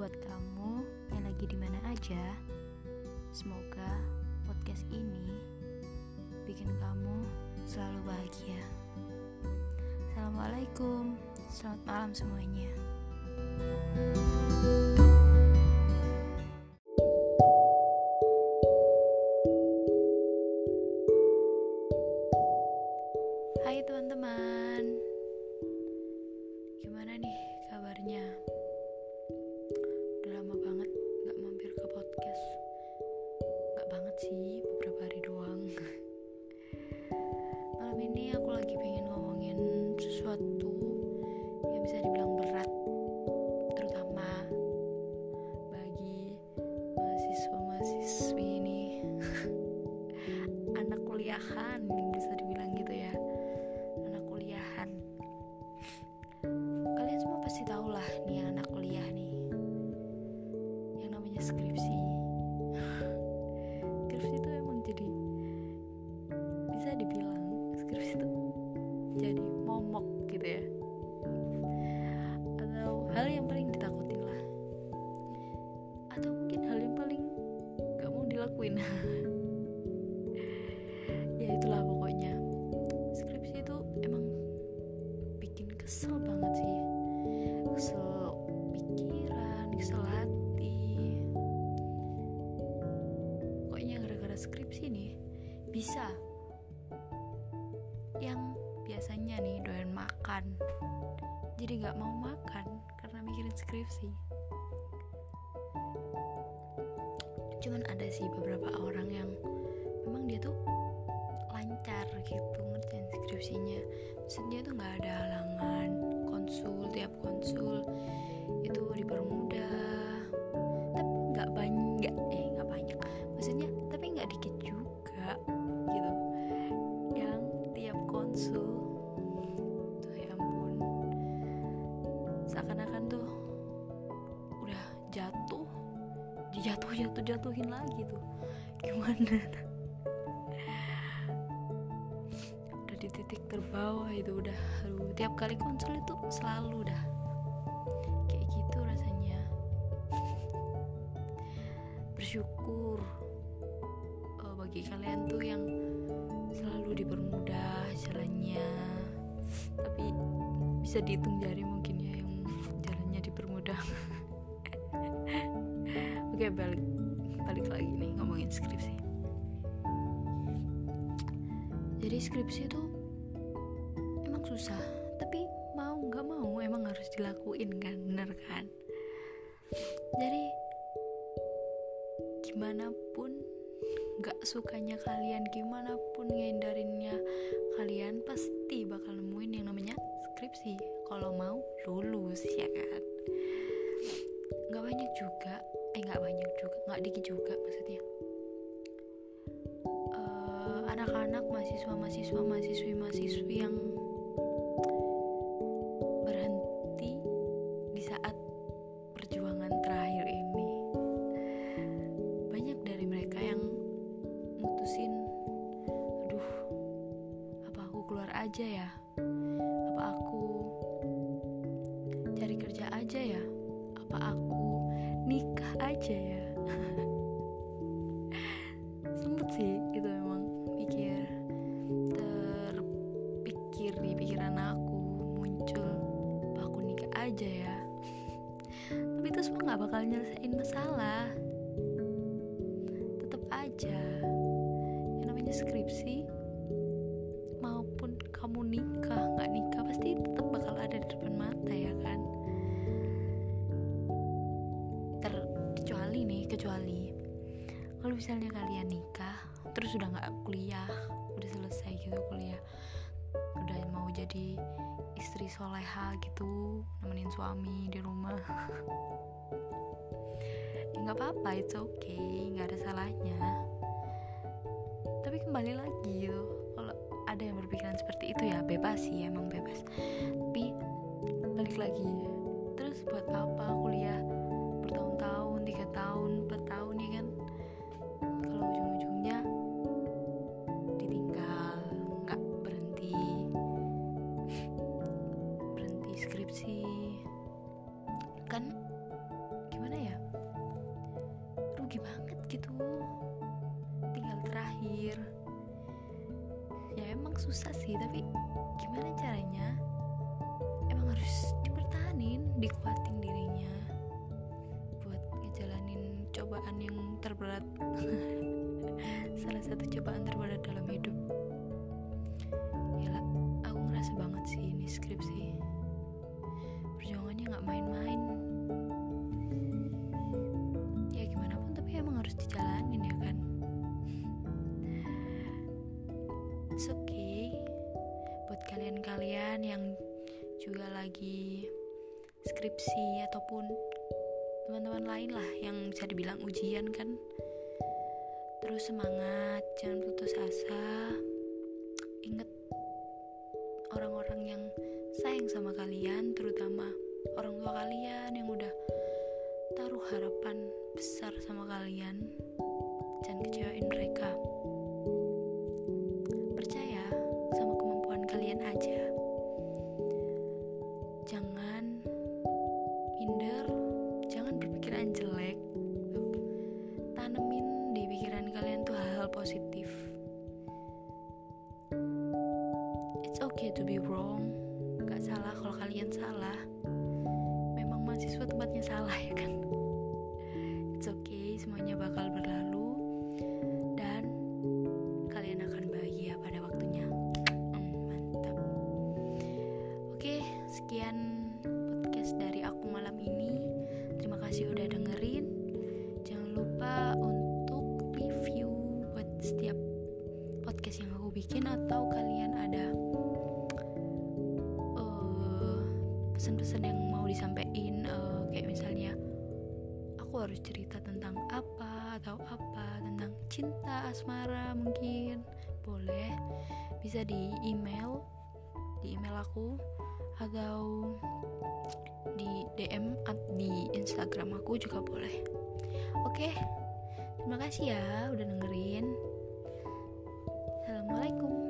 buat kamu yang lagi di mana aja. Semoga podcast ini bikin kamu selalu bahagia. Assalamualaikum, selamat malam semuanya. Hai teman-teman, gimana nih kabarnya? Aku lagi pengen ngomongin sesuatu yang bisa dibilang berat Terutama bagi mahasiswa-mahasiswi ini. Anak kuliahan bisa dibilang skripsi itu jadi momok gitu ya. Atau hal yang paling ditakutin lah. Atau mungkin hal yang paling gak mau dilakuin. Ya itulah pokoknya. Skripsi itu emang bikin kesel banget sih. Kesel pikiran, kesel hati. Pokoknya gara-gara skripsi nih Bisa Yang biasanya nih doyan makan. Jadi gak mau makan karena mikirin skripsi. Cuman ada sih beberapa orang yang Memang dia tuh lancar gitu ngerjain skripsinya. Maksudnya tuh nggak ada halangan konsul tiap konsul itu dipermudah dijatuh jatuh jatuhin lagi tuh. Gimana? Udah di titik terbawah itu udah. Aduh tiap kali konsul itu selalu dah. Kayak gitu rasanya. Bersyukur eh, bagi kalian tuh yang selalu dipermudah jalannya. Tapi bisa dihitung jari mungkin ya yang jalannya dipermudah oke balik balik lagi nih ngomongin skripsi. Jadi skripsi itu emang susah tapi mau nggak mau emang harus dilakuin kan bener kan? Jadi gimana pun nggak sukanya kalian gimana pun ngehindarinnya kalian pasti bakal nemuin yang namanya skripsi. Kalau mau lulus ya kan? Nggak banyak juga eh nggak banyak juga nggak dikit juga maksudnya. Eh, anak-anak mahasiswa mahasiswa mahasiswi mahasiswi yang berhenti di saat perjuangan terakhir ini. Banyak dari mereka yang mutusin aduh apa aku keluar aja ya? Apa aku cari kerja aja ya? Apa aku aja ya. Sempet sih itu emang pikir terpikir di pikiran aku muncul aku nikah aja ya. Tapi itu semua nggak bakal nyelesain masalah. Tetap aja. Yang namanya skripsi jadi istri soleha gitu nemenin suami di rumah. Ya apa-apa it's okay nggak ada salahnya. Tapi kembali lagi gitu kalau ada yang berpikiran seperti itu ya bebas sih emang bebas. Tapi balik lagi terus buat apa skripsi kan gimana grogi banget gitu. Tinggal terakhir. Ya emang susah sih tapi gimana caranya? Emang harus dipertahanin dikuatin dirinya buat ngejalanin cobaan yang terberat. Salah satu cobaan terberat dalam hidup. Gila, aku ngerasa banget sih ini skripsi main-main. Ya gimana pun tapi emang harus dijalanin ya kan? It's okay. Buat kalian-kalian yang juga lagi skripsi ataupun teman-teman lain lah yang bisa dibilang ujian kan? Terus semangat jangan putus asa. Inget orang-orang yang sayang sama kalian terutama orang tua kalian yang udah taruh harapan besar sama kalian. Jangan kecewain mereka. Percaya sama kemampuan kalian aja. Jangan minder jangan berpikiran jelek. Tanemin di pikiran kalian tuh hal-hal positif. It's okay to be wrong. Gak salah kalau kalian salah kasih udah dengerin jangan lupa untuk review buat setiap podcast yang aku bikin atau kalian ada eh, pesan-pesan yang mau disampaikan eh, kayak misalnya aku harus cerita tentang apa atau apa tentang cinta asmara mungkin. Boleh bisa di email di email aku atau di DM Instagram aku juga boleh. Oke terima kasih ya udah dengerin. Assalamualaikum